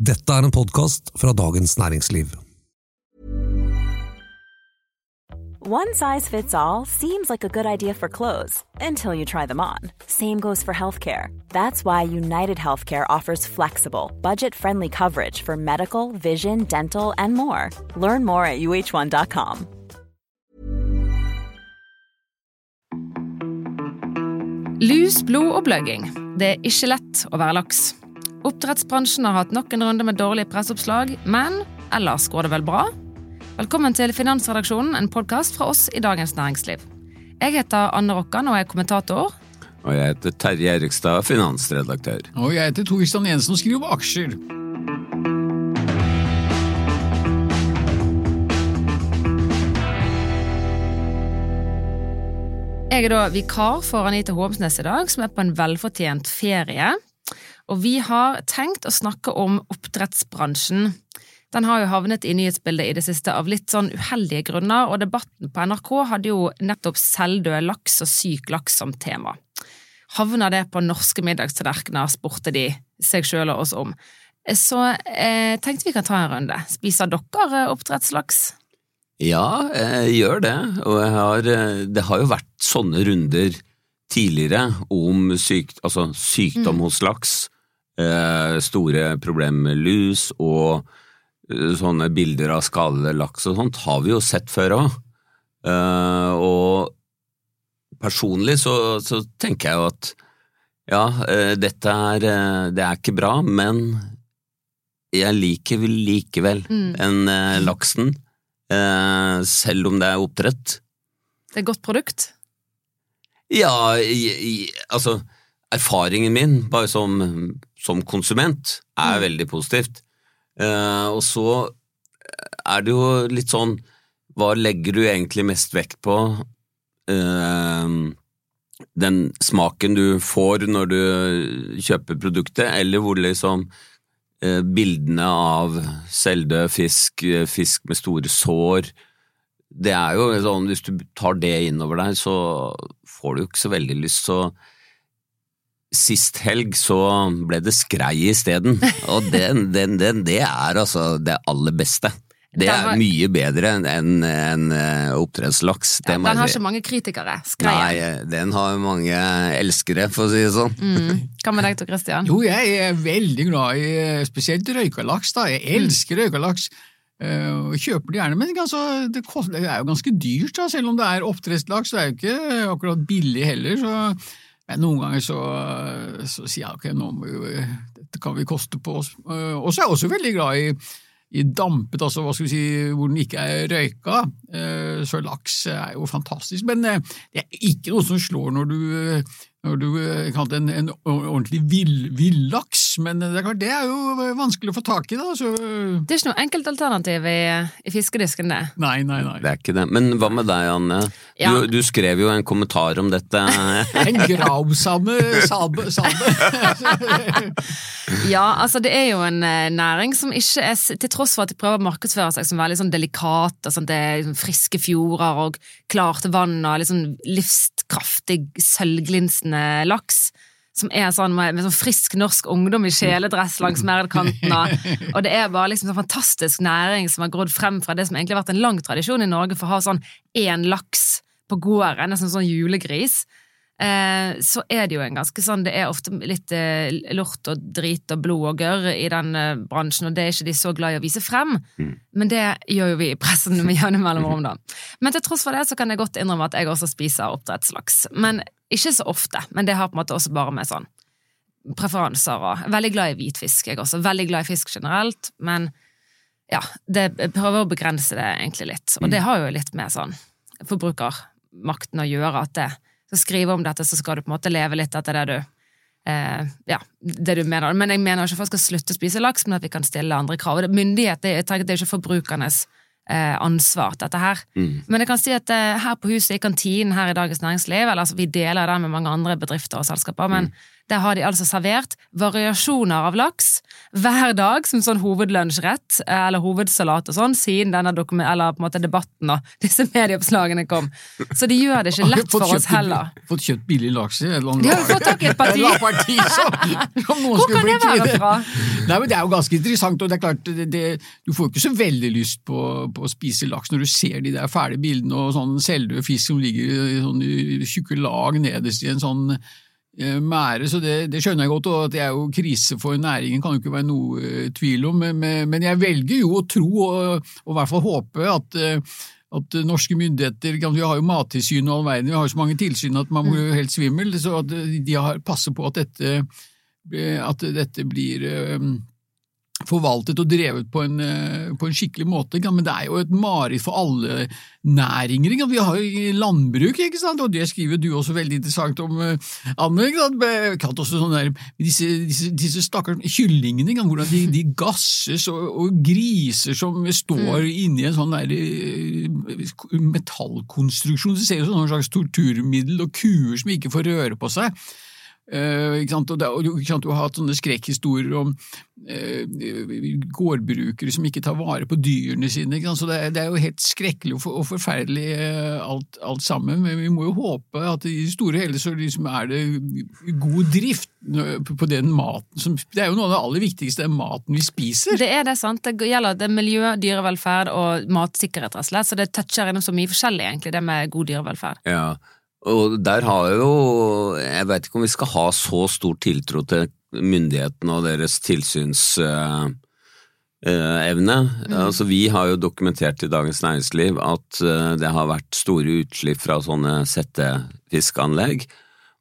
Dette er en podkast fra Dagens Næringsliv. One size fits all seems like a good idea for clothes until you try them on. Same goes for healthcare. That's why United Healthcare offers flexible, budget friendly coverage for medical, vision, dental, and more. Learn more at uh1.com. Lus, blod og bløgging. Det er ikke lett å være laks. Oppdrettsbransjen har hatt nok en runde med dårlige presseoppslag, men ellers går det vel bra? Velkommen til Finansredaksjonen, en podkast fra oss i Dagens Næringsliv. Jeg heter Anne Rokkan og er kommentator. Og jeg heter Terje Erikstad, finansredaktør. Og jeg heter Torstein Jensen og skriver om aksjer. Jeg er da vikar for Anita Håmsnes i dag, som er på en velfortjent ferie. Og vi har tenkt å snakke om oppdrettsbransjen. Den har jo havnet i nyhetsbildet i det siste av litt sånn uheldige grunner, og debatten på NRK hadde jo nettopp selvdød laks og syk laks som tema. Havner det på norske middagstallerkener, spurte de seg sjøl og oss om. Så eh, tenkte vi kan ta en runde. Spiser dere oppdrettslaks? Ja, jeg gjør det, og har, eh, det har jo vært sånne runder tidligere om syk, altså sykdom Mm. hos laks, eh, store problemer med lus og eh, sånne bilder av skadede laks og sånt har vi jo sett før òg. og personlig så, så tenker jeg jo at ja, eh, dette er, eh, det er ikke bra, men jeg liker likevel Mm. eh, laksen, eh, selv om det er oppdrett. Det er et godt produkt. Ja, jeg, jeg, altså erfaringen min bare som, som konsument er Mm. veldig positivt. Uh, og så er det jo litt sånn hva legger du egentlig mest vekt på? Uh, den smaken du får når du kjøper produktet, eller hvor liksom uh, bildene av selvdød fisk, fisk med store sår det er jo sånn, Hvis du tar det innover deg, så får du ikke så veldig lyst. Så sist helg så ble det skrei isteden, og den, den, den, det er altså det aller beste. Det er var... mye bedre enn en, oppdrettslaks. Ja, den har ikke mange kritikere. Nei, den har mange elskere, for å si det sånn. Mm. Hva med deg, Tor Christian? Jo, jeg er veldig glad i eh, spesielt røykalaks. da. Jeg elsker røykalaks. eh, og kjøper det gjerne, men altså, det, koster, det er jo ganske dyrt, da, selv om det er oppdrettslaks. Det er jo ikke akkurat billig heller. så men noen ganger så, så sier jeg ok, nå må vi, dette kan vi koste på oss. Eh, Og så er jeg også veldig glad i, i dampet, altså hva skal vi si, hvor den ikke er røyka. Eh, Så laks er jo fantastisk. Men eh, det er ikke noe som slår når du, når du en, en ordentlig vill- villaks. Men det er klart, det er jo vanskelig å få tak i, da. Så Det er ikke noe enkelt alternativ i, i fiskedisken, det. nei, nei, nei. Det er ikke det. Men hva med deg, Anne? Ja. Du, du skrev jo en kommentar om dette. En gravsamme sabe. salbe. Ja, altså det er jo en eh, næring som ikke er Til tross for at de prøver å markedsføre seg som veldig sånn delikat, og sånn, det er liksom friske fjorder og klart vann og sånn livskraftig, sølvglinsende laks. Som er sånn med, med sånn frisk norsk ungdom i kjeledress langs Merdkanten. Og, det er bare liksom sånn fantastisk næring som har grodd frem fra det som egentlig har vært en lang tradisjon i Norge for å ha sånn én laks på gården, nesten sånn julegris. Eh, så er det jo en ganske sånn Det er ofte litt eh, lort og drit og blod og gørr i den eh, bransjen, og det er ikke de så glad i å vise frem. Men det gjør jo vi i pressen med jevne mellomrom, da. Men til tross for det så kan jeg godt innrømme at jeg også spiser oppdrettslaks. Men ikke så ofte. Men det har på en måte også bare med sånn preferanser og Veldig glad i hvitfisk, jeg også. Veldig glad i fisk generelt, men ja, det jeg prøver å begrense det egentlig litt. Og det har jo litt med sånn forbrukermakten å gjøre, at det skal skrive om dette, så skal du på en måte leve litt etter det du eh, ja, det du mener. Men jeg mener ikke at folk skal slutte å spise laks, men at vi kan stille andre krav. Myndighet det, jeg tenker, det er jo ikke forbrukernes eh, ansvar, til dette her. Men jeg kan si at eh, her på huset, i kantinen her i Dagens Næringsliv, eller altså vi deler den med mange andre bedrifter og selskaper, men Der har de altså servert variasjoner av laks hver dag som sånn hovedlunsjrett eh, eller hovedsalat og sånn, siden denne eller på en måte debatten og disse medieoppslagene kom. Så de gjør det ikke lett for oss kjøpt- heller. Fått kjøpt billig laks i et eller annet De har jo fått tak i et parti. Parti Hvor kan det være fra? Nei, men Det er jo ganske interessant, og det er klart, det, det, du får jo ikke så veldig lyst på, på å spise laks når du ser de der fæle bildene og sånn selvdød fisk som ligger i sånne tjukke lag nederst i en sånn mære, så det, det skjønner jeg godt, og at det er jo krise for næringen kan jo ikke være noe eh, tvil om, men, men jeg velger jo å tro, og, og i hvert fall håpe, at eh, at norske myndigheter, Vi har jo Mattilsynet og all verden, vi har jo så mange tilsyn at man blir jo helt svimmel. så at De har passer på at dette, eh, at dette blir eh, forvaltet og drevet på en, eh, på en skikkelig måte. Men det er jo et mareritt for alle næringer. Vi har jo landbruk, ikke sant? og det skriver du også veldig interessant om, eh, Anne. sånn der, disse, disse, disse stakkars kyllingene, hvordan de, de gasses, og, og griser som står inni en sånn der eh, metallkonstruksjon. Det ser ut som et slags torturmiddel, og kuer som ikke får røre på seg. Eh, ikke sant? Og, det, og ikke sant? Du har hatt sånne skrekkhistorier om eh, gårdbrukere som ikke tar vare på dyrene sine. Ikke sant? Så det, er- det er jo helt skrekkelig og, for, og forferdelig eh, alt, alt sammen. Men vi må jo håpe at i store og hele så liksom er det god drift på på den maten som Det er jo noe av det aller viktigste, den maten vi spiser. Det er det, sant. Det gjelder det miljø, dyrevelferd og matsikkerhet, rett og slett. Så det toucher innom så mye forskjellig, egentlig, det med god dyrevelferd. Ja, og der har jo Jeg vet ikke om vi skal ha så stor tiltro til myndighetene og deres tilsynsevne. Altså, vi har jo dokumentert i Dagens Næringsliv at eh, det har vært store utslipp fra sånne settefiskanlegg,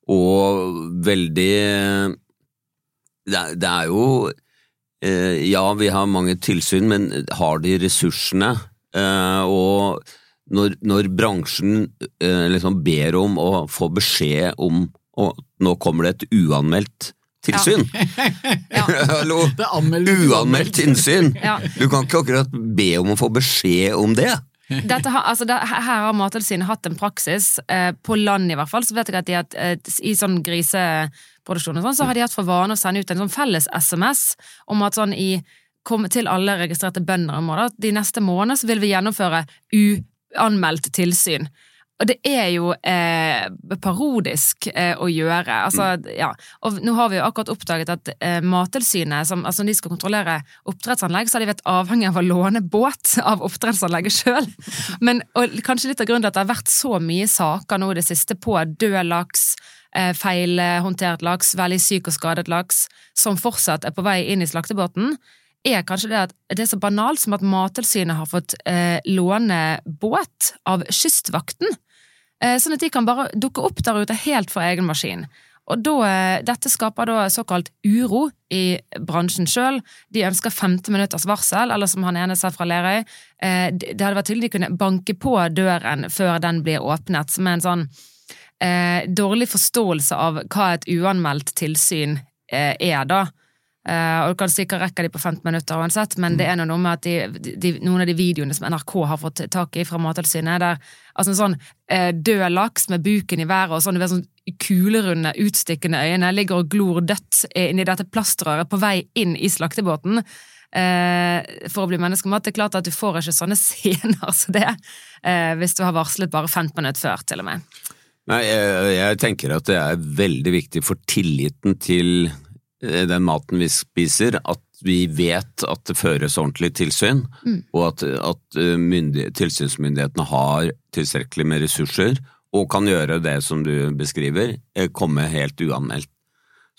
og veldig Det det er jo eh, Ja, vi har mange tilsyn, men har de ressursene? Eh, og når, når bransjen eh, liksom ber om å få beskjed om og nå kommer det et uanmeldt tilsyn. Hallo! Er anmeldt- Uanmeldt innsyn! Ja. Du kan ikke akkurat be om å få beskjed om det. Dette har, altså, det, her har Mattilsynet hatt en praksis, eh, på land i hvert fall, så vet jeg at de har, eh, i sånn griseproduksjon og sånn, så har de hatt for vane å sende ut en sånn felles SMS om at sånn i kom til alle registrerte bønder i at de neste månedene så vil vi gjennomføre uanmeldt tilsyn. Og det er jo eh, parodisk eh, å gjøre. Altså, ja. Og nå har vi jo akkurat oppdaget at eh, Mattilsynet, som altså, de skal kontrollere oppdrettsanlegg, så har de vært avhengig av å låne båt av oppdrettsanlegget sjøl. Men og kanskje litt av grunnen til at det har vært så mye saker nå i det siste på død laks, eh, feilhåndtert laks, veldig syk og skadet laks, som fortsatt er på vei inn i slaktebåten, er kanskje det at det er så banalt som at Mattilsynet har fått eh, låne båt av Kystvakten. Eh, sånn at de kan bare dukke opp der ute helt for egen maskin. Og da, eh, Dette skaper da såkalt uro i bransjen sjøl. De ønsker 15 minutters varsel, eller som han ene sa fra Lerøy, eh, det hadde vært tydelig de kunne banke på døren før den blir åpnet, som er en sånn eh, dårlig forståelse av hva et uanmeldt tilsyn er, da. Eh, og du kan sikkert rekke de på 15 minutter uansett, men det er noe med at de, de, noen av de videoene som NRK har fått tak i fra Mattilsynet, der altså en sånn eh, død laks med buken i været og sånn, sånn kulerunde, utstikkende øyne ligger og glor dødt inni dette plastrøret på vei inn i slaktebåten. Eh, for å bli menneskemat. Det er klart at du får ikke sånne scener som det eh, hvis du har varslet bare 15 minutter før, til og med. Nei, jeg, jeg tenker at det er veldig viktig for tilliten til den maten vi spiser, at vi vet at det føres ordentlig tilsyn, og at, at eh, tilsynsmyndighetene har tilstrekkelig med ressurser, og kan gjøre det som du beskriver, eh, komme helt uanmeldt.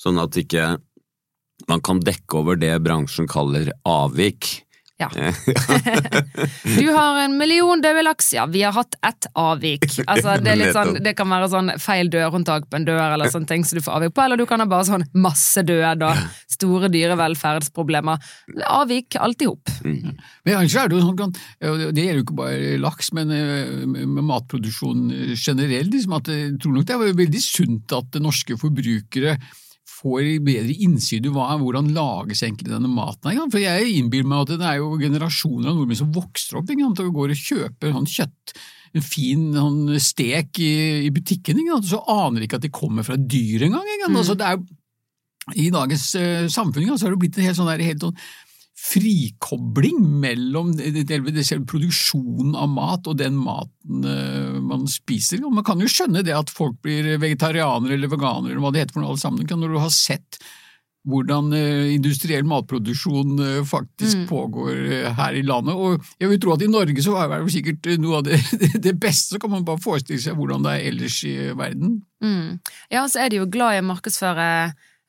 Sånn at ikke man kan dekke over det bransjen kaller avvik. Ja. Du har en million døde laks, ja, vi har hatt ett avvik. Altså, det, er litt sånn, det kan være sånn feil dørhåndtak på en dør, eller sånne ting som du får avvik på, eller du kan ha bare sånn masse død og store dyrevelferdsproblemer. Avvik alltid opp. hop. Men ellers er det jo sånn, det gjelder jo ikke bare laks, men eh, med matproduksjon generelt, liksom at jeg tror nok det er veldig sunt at norske forbrukere får bedre innsyn i hvordan lages egentlig denne maten. Ikke? For jeg innbiller meg at det er jo generasjoner av nordmenn som vokser opp ikke og går og kjøper sånn kjøtt, en fin sånn stek i, i butikken, ikke så aner de ikke at de kommer fra dyr engang. Mm. Altså, det er i dagens uh, samfunn så har det blitt en helt sånn, der, helt sånn frikobling mellom produksjonen av mat og den maten uh, man spiser. Og man kan jo skjønne det at folk blir vegetarianere eller veganere eller hva det heter for noe alle sammen, når du har sett hvordan uh, industriell matproduksjon uh, faktisk mm. pågår her i landet. Og jeg vil tro at i Norge så er det sikkert noe av det, det, beste, så kan man bare forestille seg hvordan det er ellers i verden. Mm. Ja, så er de jo glad i å markedsføre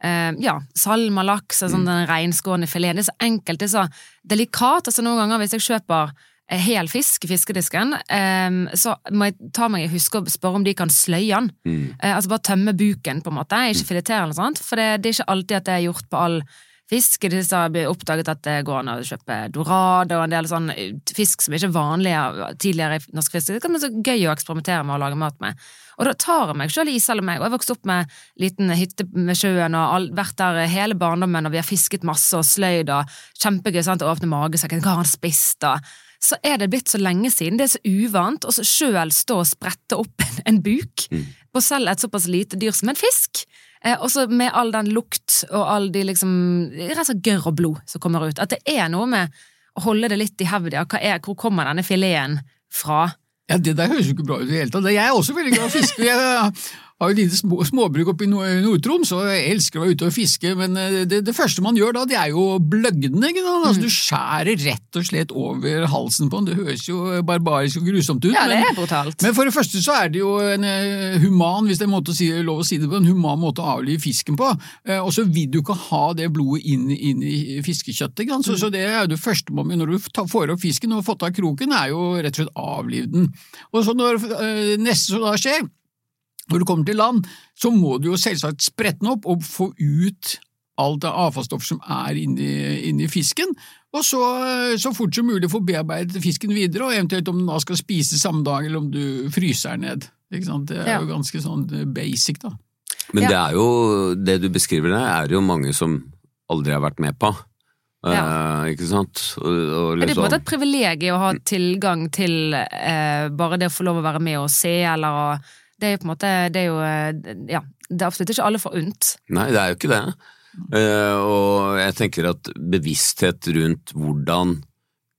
Uh, ja, salmalaks, sånn, mm. den reinskårne fileten. Det er så enkelt, det er så delikat. altså Noen ganger hvis jeg kjøper eh, hel fisk i fiskedisken, um, så må jeg ta meg i huske og spørre om de kan sløye den. Mm. Uh, altså bare tømme buken, på en måte, ikke filetere eller noe sånt. For det, det, er ikke alltid at det er gjort på all fisk. Det har oppdaget at det går an å kjøpe dorado og en del sånn fisk som ikke er vanlige tidligere i norsk fisk. Det kan være så gøy å eksperimentere med å lage mat med. Og da tar jeg meg sjøl i, selv om jeg, jeg vokste opp med liten hytte med sjøen og all, vært der hele barndommen, og vi har fisket masse og sløyd og kjempegøy sant, å åpne magesekken, hva har han spist, og så er det blitt så lenge siden, det er så uvant, å sjøl stå og sprette opp en, en buk mm. på selv et såpass lite dyr som en fisk. Eh, også med all den lukt og all de liksom Rett og slett gørr og blod som kommer ut. At det er noe med å holde det litt i hevda. Hvor kommer denne fileten fra? Ja, Det der høres jo ikke bra ut i det hele tatt. Jeg er også veldig glad i å fiske. Jeg har et lite små, småbruk oppe i Nord-Troms, og jeg elsker å være ute og fiske, men eh, det, det, første man gjør da, det er jo bløggene. Altså, Du skjærer rett og slett over halsen på den. Det høres jo barbarisk og grusomt ut. Ja, det er brutalt. Men, men for det første så er det jo en uh, human, hvis det er si, lov å si det på, en human måte å avlive fisken på. Og så vil du ikke ha det blodet inn, inn i fiskekjøttet. Så, mm. så, det er jo det første man gjør når du får opp fisken og har fått av kroken, er jo rett og slett avlive den. Og så når neste som da skjer, når du kommer til land, så må du jo selvsagt sprette den opp og få ut alt det avfallsstoff som er inni, inni fisken, og så, så, fort som mulig få bearbeidet fisken videre, og eventuelt om den da skal spise samme dag, eller om du fryser den ned. Det er jo ganske sånn basic, da. Men det er jo, det du beskriver der, er det jo mange som aldri har vært med på. Ja. Eh, ikke sant? Og, og liksom... Er det på en måte et privilegium å ha tilgang til eh, bare det å få lov å være med og se, eller å det er jo på en måte Det er jo Ja, det er absolutt ikke alle forunt. Nei, det er jo ikke det. Uh, og jeg tenker at bevissthet rundt hvordan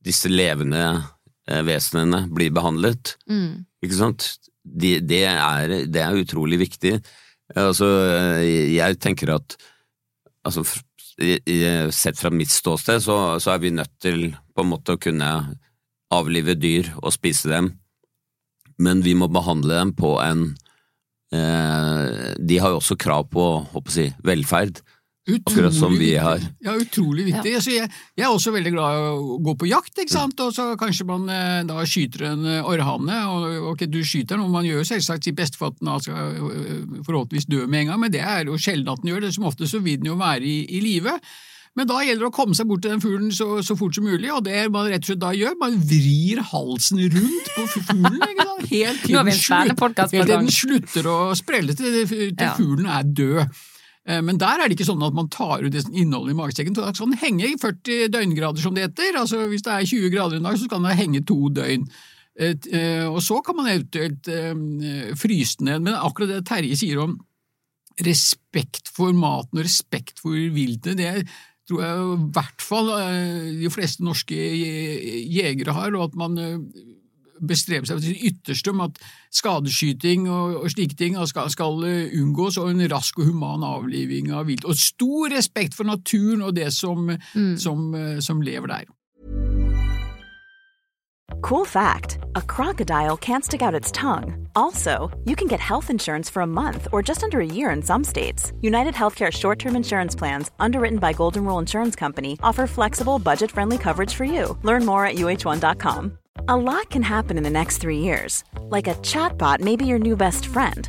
disse levende uh, vesenene blir behandlet, mm. ikke sant, det, det, er, det, er, utrolig viktig. Altså, jeg tenker at altså, Sett fra mitt ståsted, så, så, er vi nødt til på en måte å kunne avlive dyr og spise dem men vi må behandle dem på en eh, De har jo også krav på håper si, velferd. Utrolig akkurat som vi har. Ja, utrolig viktig. Ja. Altså, jeg, jeg, er også veldig glad i å gå på jakt, ikke sant? og så kanskje man eh, da skyter en eh, orrhane. ok, Du skyter den, og man gjør jo selvsagt sitt beste for at den skal eh, forhåpentligvis dø med en gang, men det er jo sjelden at den gjør det. Som ofte så vil den jo være i, i live. Men da gjelder det å komme seg bort til den fuglen så, så, fort som mulig, og det man rett og slett da gjør, man vrir halsen rundt på fuglen ikke sant? helt til, den, slutt, helt til den slutter å sprelle til, til ja. fuglen er død. Eh, men der er det ikke sånn at man tar ut det innholdet i magesekken. Da skal den henge i 40 døgngrader, som det heter. Altså Hvis det er 20 grader en dag, så skal den henge to døgn. Eh, og så kan man eventuelt eh, fryse den ned. Men akkurat det Terje sier om respekt for maten og respekt for viltet, det tror jeg i hvert fall eh, de fleste norske jegere har, og at man eh, bestreber seg til det ytterste om at skadeskyting og, og slike ting skal, skal, eh, unngås, og en rask og human avliving av vilt. Og stor respekt for naturen og det som, mm. som, som lever der. Cool fact a crocodile can't stick out its tongue. Also, you can get health insurance for a month or just under a year in some states. United Healthcare short term insurance plans, underwritten by Golden Rule Insurance Company, offer flexible, budget friendly coverage for you. Learn more at uh1.com. A lot can happen in the next three years. Like a chatbot may be your new best friend.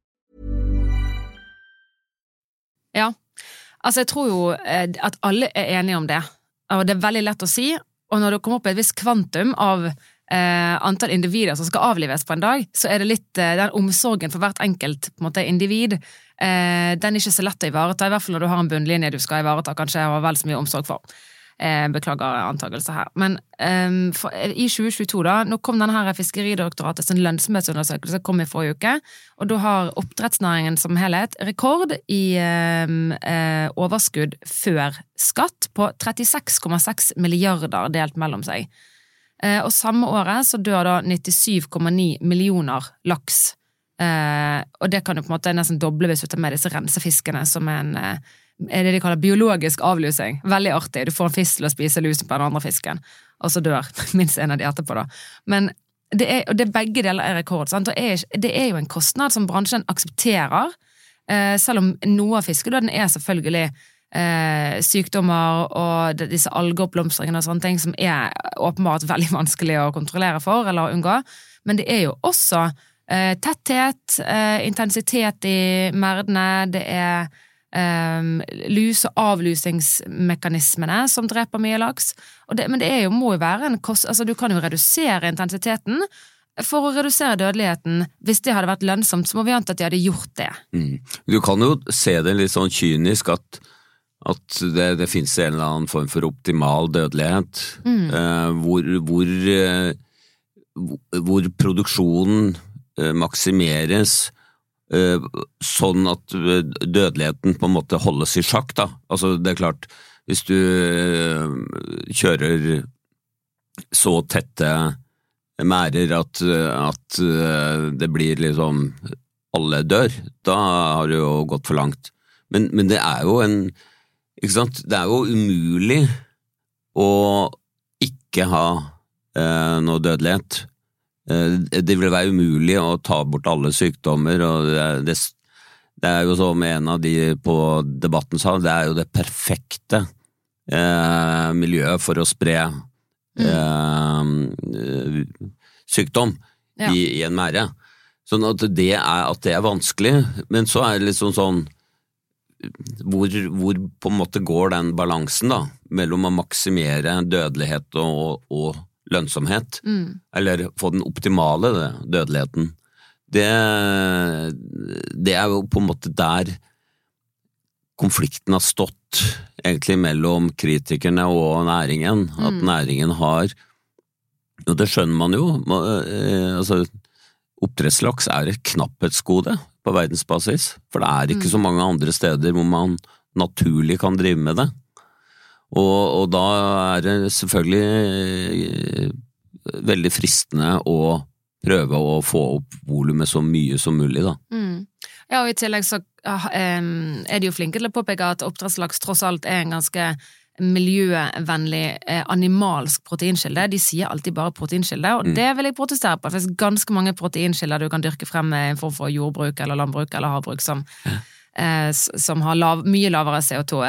Ja. Altså, jeg tror jo eh, at alle er enige om det, og det er veldig lett å si. Og når det kommer opp et visst kvantum av eh, antall individer som skal avlives på en dag, så er det litt eh, den omsorgen for hvert enkelt en måte, individ eh, Den er ikke så lett å ivareta, i hvert fall når du har en bunnlinje du skal ivareta, kanskje og vel så mye omsorg for. Eh, beklager antakelse her. Men um, for, i 2022, da, nå kom denne her Fiskeridirektoratets lønnsomhetsundersøkelse kom i forrige uke, og da har oppdrettsnæringen som helhet rekord i um, uh, overskudd før skatt på 36,6 milliarder delt mellom seg. Uh, og samme året så dør da 97,9 millioner laks. Uh, og det kan jo på en måte nesten doble hvis du tar med disse rensefiskene som er en eh, er det de kaller biologisk avlusing. Veldig artig. Du får en fisk til å spise lusen på den andre fisken, og så dør minst en av de etterpå, da. Men det er, og det er begge deler er rekord. Sant? Og det er jo en kostnad som bransjen aksepterer, eh, selv om noe av fiskedøden er selvfølgelig eh, sykdommer og disse algeoppblomstringene og sånne ting som er åpenbart veldig vanskelig å kontrollere for eller unngå. Men det er jo også eh, tetthet, eh, intensitet i merdene, det er Um, lus- og avlusingsmekanismene som dreper mye laks. Det, men det jo, må jo være en kost... Altså, du kan jo redusere intensiteten for å redusere dødeligheten. Hvis det hadde vært lønnsomt, så må vi anta at de hadde gjort det. Mm. Du kan jo se det litt sånn kynisk at, at det, det finnes en eller annen form for optimal dødelighet, mm. eh, hvor, hvor, eh, hvor produksjonen eh, maksimeres sånn at eh, dødeligheten på en måte holdes i sjakk, da. Altså, det er klart, hvis du eh, kjører så tette merder at, at det blir liksom alle dør, da har det jo gått for langt. Men, men det er jo en Ikke sant, det er jo umulig å ikke ha eh, noe dødelighet. Eh, det vil være umulig å ta bort alle sykdommer, og det, det er jo som en av de på Debatten sa, det er jo det perfekte eh, miljøet for å spre eh, sykdom ja. i, i, en mære. Sånn at det, er, at det er vanskelig, men så er det liksom sånn hvor, hvor, på en måte går den balansen da, mellom å maksimere dødelighet og, og lønnsomhet, mm. eller få den optimale dødeligheten, det, det, er jo på en måte der konflikten har stått, egentlig mellom kritikerne og næringen. Mm. At næringen har Og det skjønner man jo. Eh, altså, Oppdrettslaks er et knapphetsgode på verdensbasis, for det er ikke mm. så mange andre steder hvor man naturlig kan drive med det. Og, og da er det selvfølgelig eh, veldig fristende å prøve å få opp volumet så mye som mulig, da. Mm. Ja, og i tillegg så um, er de jo flinke til å påpeke at oppdrettslaks tross alt er en ganske miljøvennlig eh, animalsk proteinkilde. De sier alltid bare proteinkilde, og mm. det vil jeg protestere på. Det finnes ganske mange proteinkilder du kan dyrke frem med en form for jordbruk eller landbruk eller havbruk som, ja. eh, som har lav, mye lavere CO2.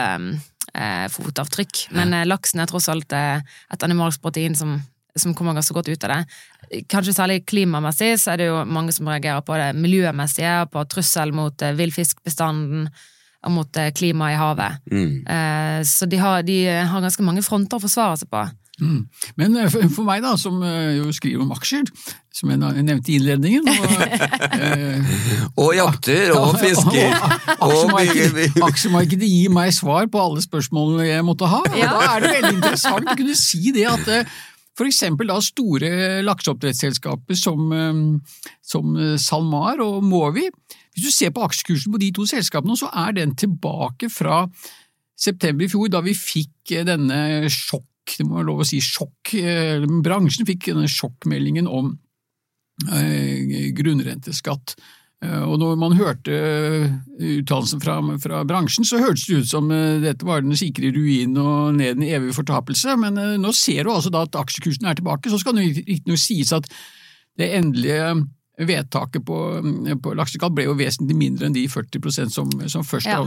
Eh, fotavtrykk. Men eh, laksen er tross alt eh, et animalsk protein som, som kommer ganske godt ut av det. Kanskje særlig klimamessig så er det jo mange som reagerer på det miljømessige, på trussel mot eh, villfiskbestanden og mot eh, klimaet i havet. Mm. Eh, så de har, de har ganske mange fronter å forsvare seg på. Mm. Men eh, for meg, da, som eh, jo skriver om aksjer, som jeg nevnte i innledningen Og, eh, og jakter og fisker. Aksjemarkedet, aksjemarkedet gir meg svar på alle spørsmålene jeg måtte ha. og Da er det veldig interessant å kunne si det at eh, for eksempel da store lakseoppdrettsselskaper som, som SalMar og Movi. Hvis du ser på aksjekursen på de to selskapene, så er den tilbake fra september i fjor, da vi fikk denne sjokk det må være lov å si sjokk. Eh, bransjen fikk denne sjokkmeldingen om eh, grunnrenteskatt Eh, Og når man hørte uttalelsen fra, fra bransjen, så hørtes det ut som dette var den sikre ruin og ned den evige fortapelse, men nå ser du altså da at aksjekursen er tilbake. Så skal det riktignok sies at det endelige vedtaket på, på lakseskatt ble jo vesentlig mindre enn de 40% som, som først Ja.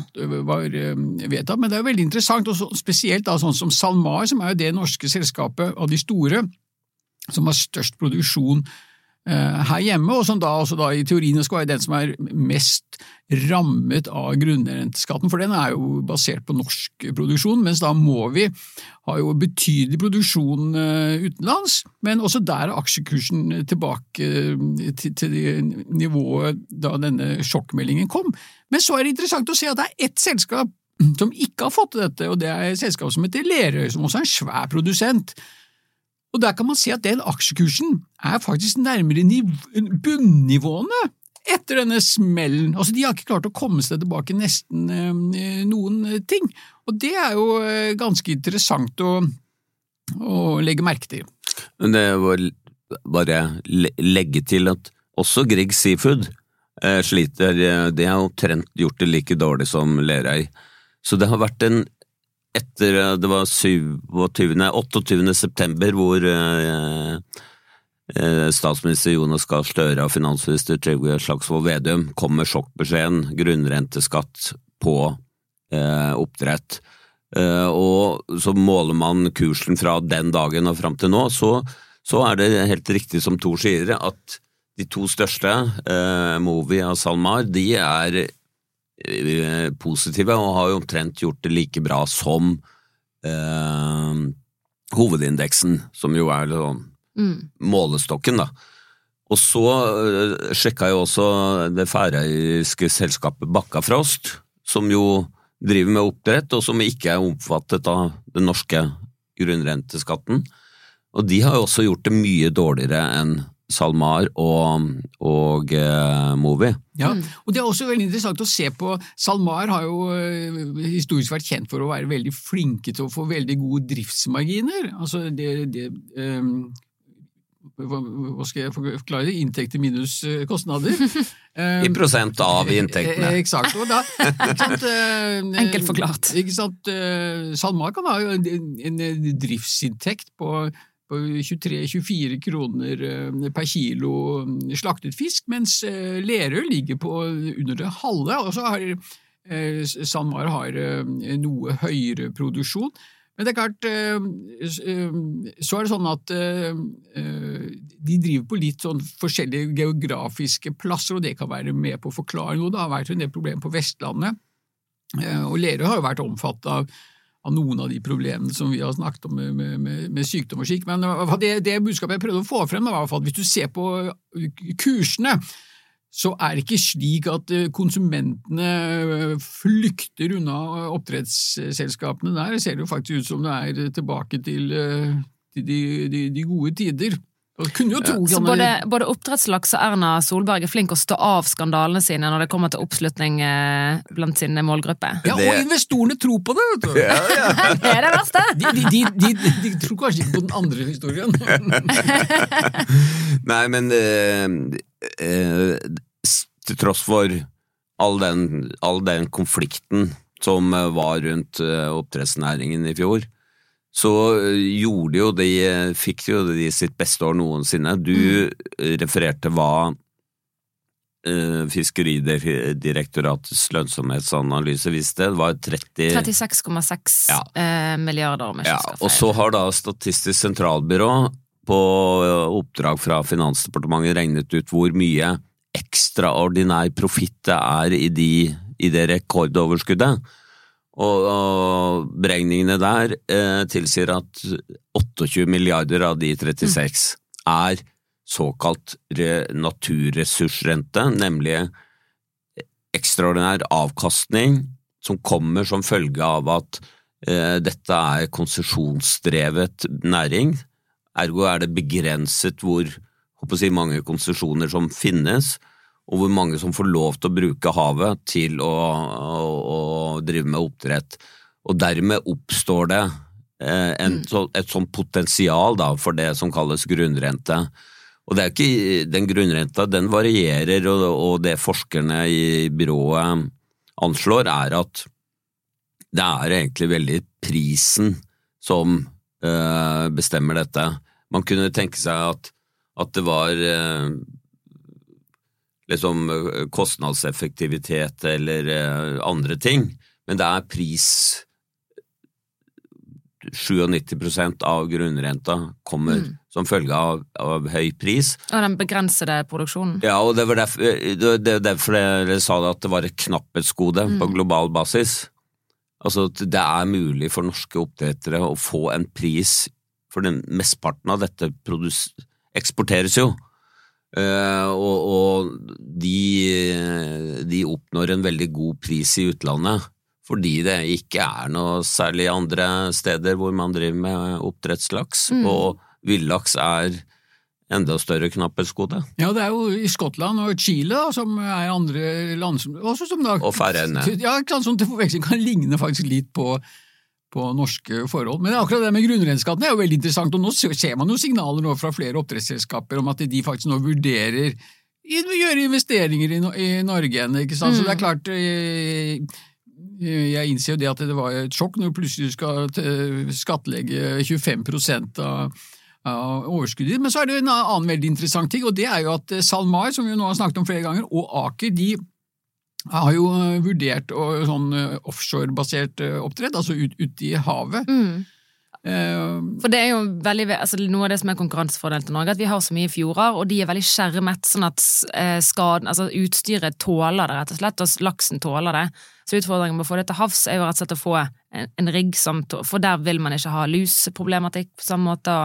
var vedtatt, men det er jo veldig interessant, og så, spesielt da sånn som SalMar, som er jo det norske selskapet av de store som har størst produksjon her hjemme, og som da, også da i teorien skal være den som er mest rammet av grunnrenteskatten, for den er jo basert på norsk produksjon, mens da må vi ha jo betydelig produksjon eh, utenlands, men også der er aksjekursen tilbake eh, til, til nivået da denne sjokkmeldingen kom. Men så er det interessant å se at det er ett selskap som ikke har fått til dette, og det er et selskap som heter Lerøy, som også er en svær produsent. Og der kan man se at den aksjekursen er faktisk nærmere niv bunnivåene etter denne smellen. Altså, de har ikke klart å komme seg tilbake nesten eh, noen ting. Og det er jo eh, ganske interessant å, å legge merke til. Men det var bare le- legge til at også Grieg Seafood eh, sliter. Det De har omtrent gjort det like dårlig som Lerøy. Så det har vært en etter eh, det var 27, 28. september hvor eh, eh, statsminister Jonas Gahr Støre og finansminister Trygve Slagsvold Vedum kom med sjokkbeskjeden grunnrenteskatt på eh, oppdrett. Eh, og så måler man kursen fra den dagen og fram til nå, så, så er det helt riktig som Tor sier, at de to største, eh, Movi og SalMar, de er positive og har jo omtrent gjort det like bra som eh, hovedindeksen, som jo er sånn Mm. målestokken, da. Og så eh, sjekka jeg også det færøyske selskapet Bakkafrost, som jo driver med oppdrett, og som ikke er omfattet av den norske grunnrenteskatten. Og de har jo også gjort det mye dårligere enn SalMar og, og uh, Movi. Ja, og Det er også veldig interessant å se på. SalMar har jo eh, historisk vært kjent for å være veldig flinke til å få veldig gode driftsmarginer. Altså det, det um, hva, skal jeg forklare? Inntekter minus eh, kostnader. Eh, I prosent av inntektene. Eh, Eksakt. Og da, ikke sant, eh, Enkelt forklart. Ikke sant, eh, SalMar kan ha en driftsinntekt på, på 23-24 kroner eh, per kilo slaktet fisk, mens eh, Lerøy ligger på under det halve. Og så har eh, SalMar har noe høyere produksjon. Men det er klart, så er det sånn at de driver på litt sånn forskjellige geografiske plasser, og det kan være med på å forklare noe. Det har vært en del problemer på Vestlandet, og Lerøy har jo vært omfattet av, av noen av de problemene som vi har snakket om med, med, med, sykdom og slik. Men det, det budskapet jeg prøvde å få frem, var at hvis du ser på kursene, så er det ikke slik at eh, konsumentene eh, flykter unna oppdrettsselskapene der. Det ser jo faktisk ut som det er tilbake til, eh, til de, de, de gode tider. Og kunne jo tro Så både, både oppdrettslaks og Erna Solberg er flinke å stå av skandalene sine når det kommer til oppslutning eh, blant sine målgruppe. Ja, Det- og investorene tror på det, vet du! Det er det verste! De, de, de, de, de tror kanskje ikke på den andre historien. Nei, men eh, eh, til tross for all den, all den konflikten som eh, var rundt eh, oppdrettsnæringen i fjor, så eh, gjorde jo de eh, Fikk jo de sitt beste år noensinne. Du mm. refererte hva eh, Fiskeridirektoratets lønnsomhetsanalyse viste. Det var 30 36,6 Ja. milliarder, om ja, og så har da Statistisk sentralbyrå på oppdrag fra Finansdepartementet regnet ut hvor mye ekstraordinær profitt det er i, de, i det rekordoverskuddet. Og, og beregningene der eh, tilsier at 28 milliarder av de 36 er såkalt re, naturressursrente, nemlig ekstraordinær avkastning som kommer som følge av at eh, dette er konsesjonsdrevet næring, ergo er det begrenset hvor si, mange konsesjoner som finnes, og hvor mange som får lov til å bruke havet til å, å, å drive med oppdrett. Og dermed oppstår det eh, en, så, et sånt potensial da, for det som kalles grunnrente. Og det er ikke den grunnrenta, den varierer, og, og det forskerne i byrået anslår, er at det er egentlig veldig prisen som øh, bestemmer dette. Man kunne tenke seg at, at det var øh, liksom øh, kostnadseffektivitet eller øh, andre ting, men det er pris 97% av grunnrenta kommer Mm. som følge av, av høy pris. Og den begrensede produksjonen. Ja, og det var derfor, det det er derfor dere sa det at det var et knapphetsgode på global basis. Altså at det er mulig for norske oppdrettere å få en pris, for den mesteparten av dette produs eksporteres jo. Eh, og, og de, de en veldig god pris i utlandet, fordi det ikke er noe særlig andre steder hvor man driver med oppdrettslaks, og villaks er enda større knapphetsgode. Ja, det er jo i Skottland og Chile da, som er andre land som også som da, Og Færøyene. Ja, ikke sant, sånn til forveksling kan ligne faktisk litt på, på norske forhold. Men akkurat det med grunnrenskatten er jo veldig interessant, og nå ser man jo signaler nå fra flere oppdrettsselskaper om at de faktisk nå vurderer gjøre investeringer i, i Norge igjen. ikke sant? Så det er klart eh, Jeg innser jo det at det var et sjokk når du plutselig skal eh, skattlegge 25 av av overskuddet. Men så er det en annen veldig interessant ting, og det er jo at eh, SalMar, som vi nå har snakket om flere ganger, og Aker, de har jo eh, vurdert sånn eh, offshorebasert eh, oppdrett, altså ut- ute i havet. Mm. Eh, For det er jo veldig, altså Noe av det som er konkurransefordelen til Norge, at vi har så mye fjorder, og de er veldig skjermet, sånn at eh, skaden, altså utstyret tåler det, rett og slett, og laksen tåler det. Så utfordringen med å få det til havs er jo rett og slett å få en, en rigg som For der vil man ikke ha luseproblematikk på samme måte.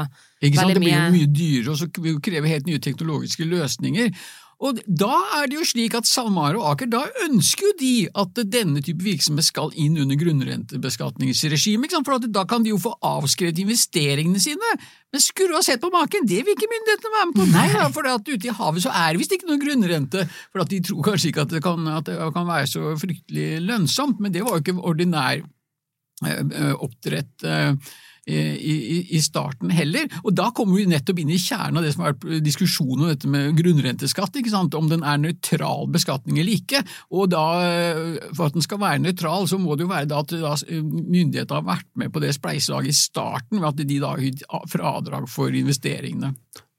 Ikke sant? Det blir jo mye dyrere, og så vil jo kreve helt nye teknologiske løsninger. Og da er det jo slik at SalMar og Aker, da ønsker jo de at denne type virksomhet skal inn under grunnrentebeskatningsregimet, for at da kan de jo få avskrevet investeringene sine. Men skulle du ha sett på maken, det vil ikke myndighetene være med på. Nei, da, for at ute i havet så er det visst ikke noe grunnrente, for de tror kanskje ikke at det kan, at det kan være så fryktelig lønnsomt, men det var jo ikke ordinær eh, eh, oppdrett eh, i, i, i starten heller. Og da kommer vi nettopp inn i kjernen av det som har vært diskusjonen om dette med grunnrenteskatt, om den er nøytral beskatning eller ikke. Og da, eh, for at den skal være nøytral, så må det jo være at myndighetene har vært med på det spleiselaget i starten, ved at de da har fradrag for investeringene.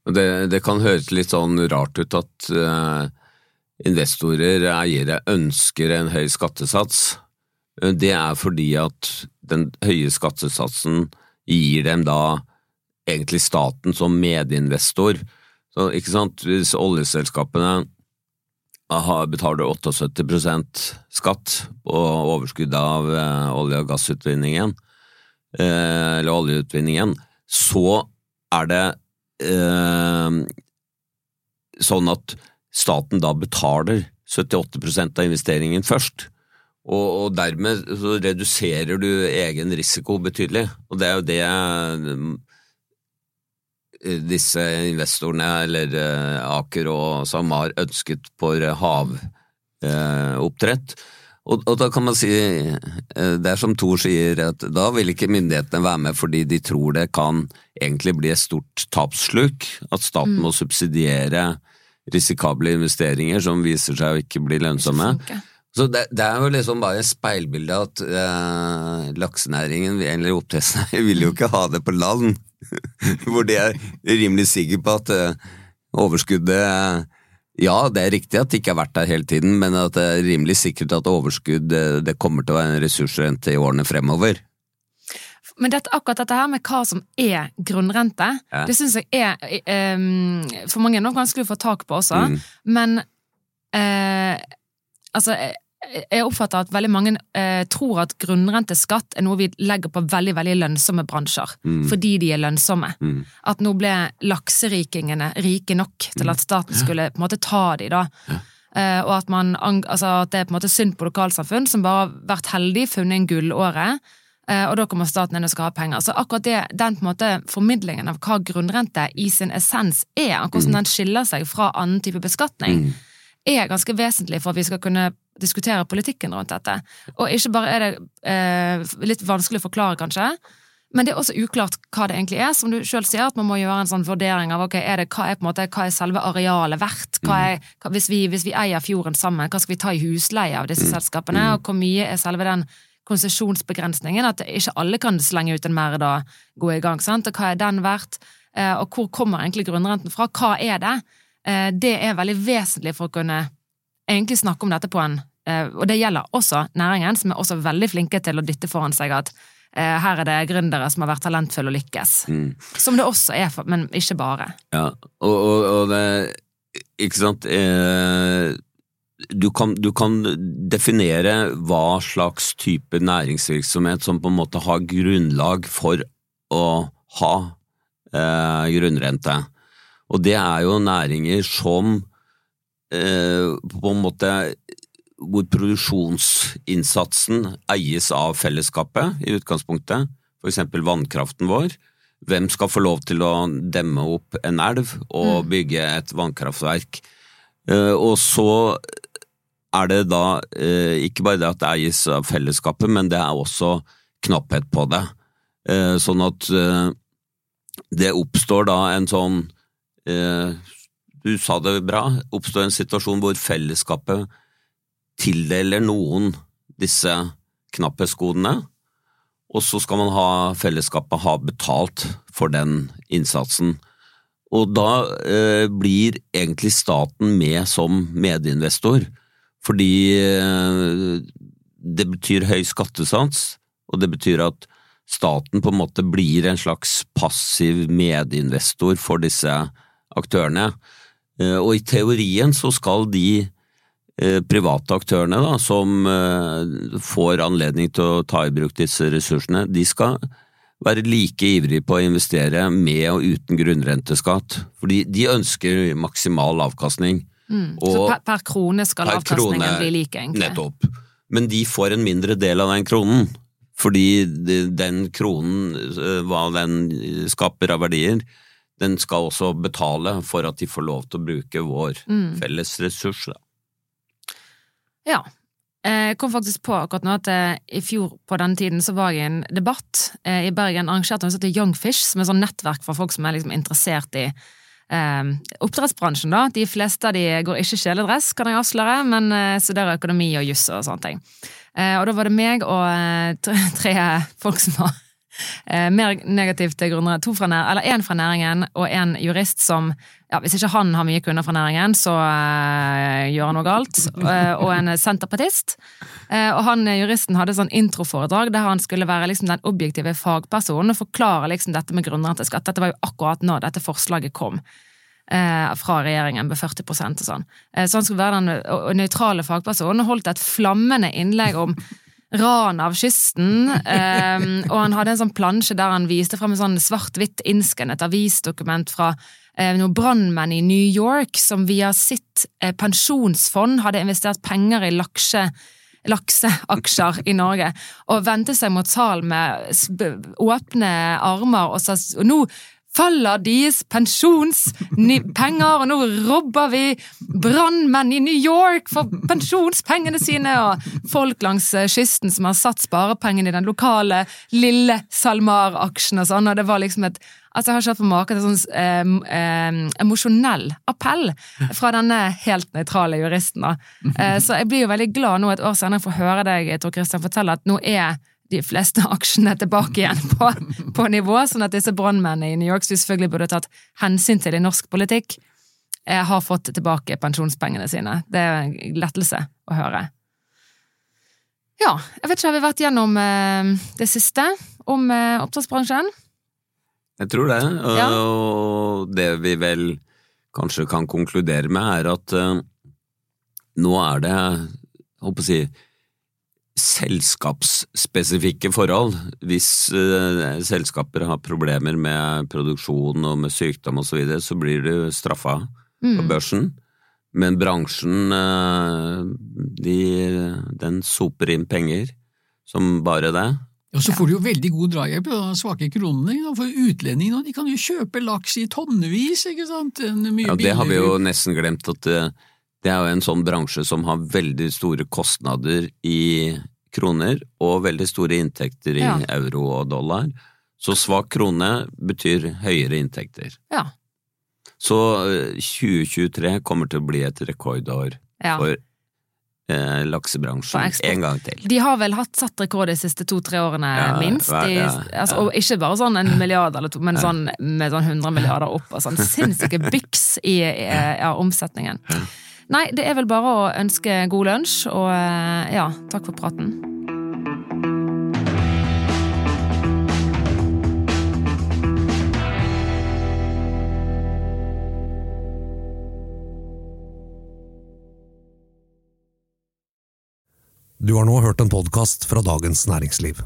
Det, det kan høres litt sånn rart ut at uh, investorer, eiere, ønsker en høy skattesats. Eh, Det er fordi at den høye skattesatsen gir dem da egentlig staten som medinvestor. Så, ikke sant, hvis oljeselskapene betaler 78 skatt på overskuddet av eh, olje- og gassutvinningen, eh, eller oljeutvinningen, så er det eh, sånn at staten da betaler 78% av investeringen først. Og, og dermed så reduserer du egen risiko betydelig. Og det er jo det eh, disse investorene, eller eh, Aker og SalMar, ønsket for havoppdrett. Og, og da kan man si, eh, det er som Thor sier, at da vil ikke myndighetene være med fordi de tror det kan egentlig bli et stort tapssluk, at staten må subsidiere risikable investeringer som viser seg å ikke bli lønnsomme. funker. Så det, det er jo liksom bare et speilbilde at eh, laksenæringen, eller oppdrettsnæringen, vil jo ikke ha det på land, hvor de er rimelig sikre på at eh, overskuddet eh, Ja, det er riktig at det ikke har vært der hele tiden, men at det er rimelig sikkert at overskudd det, det kommer til å være en ressursrente i årene fremover. Men dette, akkurat dette her med hva som er grunnrente, Ja. det syns jeg er eh, um, for mange nok vanskelig å få tak på også. Mm. Men uh, altså jeg, oppfatter at veldig mange eh, tror at grunnrenteskatt er noe vi legger på veldig veldig lønnsomme bransjer, Mm. fordi de er lønnsomme. Mm. At nå ble lakserikingene rike nok til at staten skulle på en måte ta de da. Eh, og at, man, altså, at det er på en måte synd på lokalsamfunn som bare har vært heldig, funnet en gullåre, eh, og da kommer staten inn og skal ha penger. Så akkurat det, den på en måte formidlingen av hva grunnrente i sin essens er, hvordan den skiller seg fra annen type beskatning, er ganske vesentlig for at vi skal kunne diskutere politikken rundt dette. Og ikke bare er det eh, litt vanskelig å forklare, kanskje, Men det er også uklart hva det egentlig er, som du sjøl sier, at man må gjøre en sånn vurdering av okay, er det, hva, er på en måte, hva er selve arealet verdt? Er, hva, hvis, vi, hvis vi eier fjorden sammen, hva skal vi ta i husleie av disse selskapene? Og hvor mye er selve den konsesjonsbegrensningen? At ikke alle kan slenge ut en merd og gå i gang, sant? Og hva er den verdt? Eh, og hvor kommer egentlig grunnrenten fra? Hva er det? Eh, det er veldig vesentlig for å kunne egentlig snakke om dette på en eh, Og det gjelder også næringen, som er også veldig flinke til å dytte foran seg at eh, her er det gründere som har vært talentfulle og lykkes. Som det også er, men ikke bare. Ja, og, og, og det Ikke sant eh, du, kan, du kan definere hva slags type næringsvirksomhet som på en måte har grunnlag for å ha eh, grunnrente. Og det er jo næringer som på en måte hvor produksjonsinnsatsen eies av fellesskapet i utgangspunktet, eksempel vannkraften vår. Hvem skal få lov til å demme opp en elv og bygge et vannkraftverk? Eh, Og så er det da eh, ikke bare det at det eies av fellesskapet, men det er også knapphet på det. Eh, Sånn at eh, det oppstår da en sånn eh, Du sa det bra, oppstår en situasjon hvor fellesskapet tildeler noen disse knapphetsgodene, og så skal man ha fellesskapet ha betalt for den innsatsen. Og da eh, blir egentlig staten med som medinvestor, fordi eh, det betyr høy skattesats, og det betyr at staten på en måte blir en slags passiv medinvestor for disse aktørene. Eh, Og i teorien så skal de eh, private aktørene da, som eh, får anledning til å ta i bruk disse ressursene, de skal være like ivrige på å investere med og uten grunnrenteskatt, fordi de ønsker maksimal avkastning. Så per, per krone skal per avkastningen krone- bli lik, egentlig. Nettopp. Men de får en mindre del av den kronen, fordi den kronen, hva den skaper av verdier, den skal også betale for at de får lov til å bruke vår Mm. felles ressurs. Da. Ja. Eh, Jeg kom faktisk på akkurat nå at eh, i fjor på denne tiden så var jeg i en debatt eh, i Bergen arrangert av heter Youngfish, som er et sånn nettverk for folk som er liksom interessert i eh, oppdrettsbransjen. da. De fleste av de går ikke kjeledress, kan jeg avsløre, men eh, studerer økonomi og juss og sånne ting. Eh, og da var det meg og tre, folk som var mer negativt grunner. To fra nær, eller én fra næringen og en jurist som ja, Hvis ikke han har mye kunder fra næringen, så eh, gjør han noe galt. Eh, og en senterpartist. Eh, og han eh, juristen hadde sånn introforedrag der han skulle være liksom den objektive fagpersonen og forklare liksom dette med grunner til skatt. Dette var jo akkurat nå dette forslaget kom. Eh, fra regjeringen med 40 og sånn. Eh, så han skulle være den nøytrale fagpersonen og holdt et flammende innlegg om ran av kysten, Um, og han hadde en sånn plansje der han viste frem en sånn svart-hvitt innskannet avisdokument fra uh, noen brannmenn i New York som via sitt uh, pensjonsfond hadde investert penger i lakse lakseaksjer i Norge, og vendte seg mot salen med åpne armer og sa nå faller deres pensjonspenger, og nå robber vi brannmenn i New York for pensjonspengene sine, og folk langs eh, kysten som har satt sparepengene i den lokale lille SalMar-aksjen og sånn, og det var liksom et Altså, jeg har ikke hatt på maken til sånn eh, eh, emosjonell appell fra denne helt nøytrale juristen. Da. Eh, så jeg blir jo veldig glad nå et år senere for å høre deg, Tor Christian, fortelle at nå er de fleste aksjene tilbake igjen på, på nivå, sånn at disse brannmennene i New York, som selvfølgelig burde tatt hensyn til i norsk politikk, eh, har fått tilbake pensjonspengene sine. Det er en lettelse å høre. Ja, jeg vet ikke, har vi vært gjennom eh, det siste om eh, oppdrettsbransjen? Jeg tror det, og Ja. og det vi vel kanskje kan konkludere med, er at eh, nå er det, jeg håper å si, selskapsspesifikke forhold. Hvis uh, selskaper har problemer med produksjon og med sykdom og så videre, så blir du straffa på børsen. Men bransjen, uh, de, den soper inn penger som bare det. Og så får du jo veldig god drahjelp av den svake kronene. For utlendingene de kan jo kjøpe laks i tonnevis, ikke sant? En mye Ja, det har vi jo nesten glemt, at det, det er jo en sånn bransje som har veldig store kostnader i kroner og veldig store inntekter i Ja. euro og dollar. Så svak krone betyr høyere inntekter. Ja. Så eh, 2023 kommer til å bli et rekordår ja. for eh, laksebransjen en gang til. De har vel hatt satt rekord de siste to-tre årene, Ja, minst. De, ja, altså. Og ikke bare sånn en milliard eller to, men sånn med sånn 100 milliarder opp og sånn sinnssyke byks i, i ja, omsetningen. Nei, det er vel bare å ønske god lunsj, og eh, ja, takk for praten. Du har nå hørt en podkast fra Dagens Næringsliv.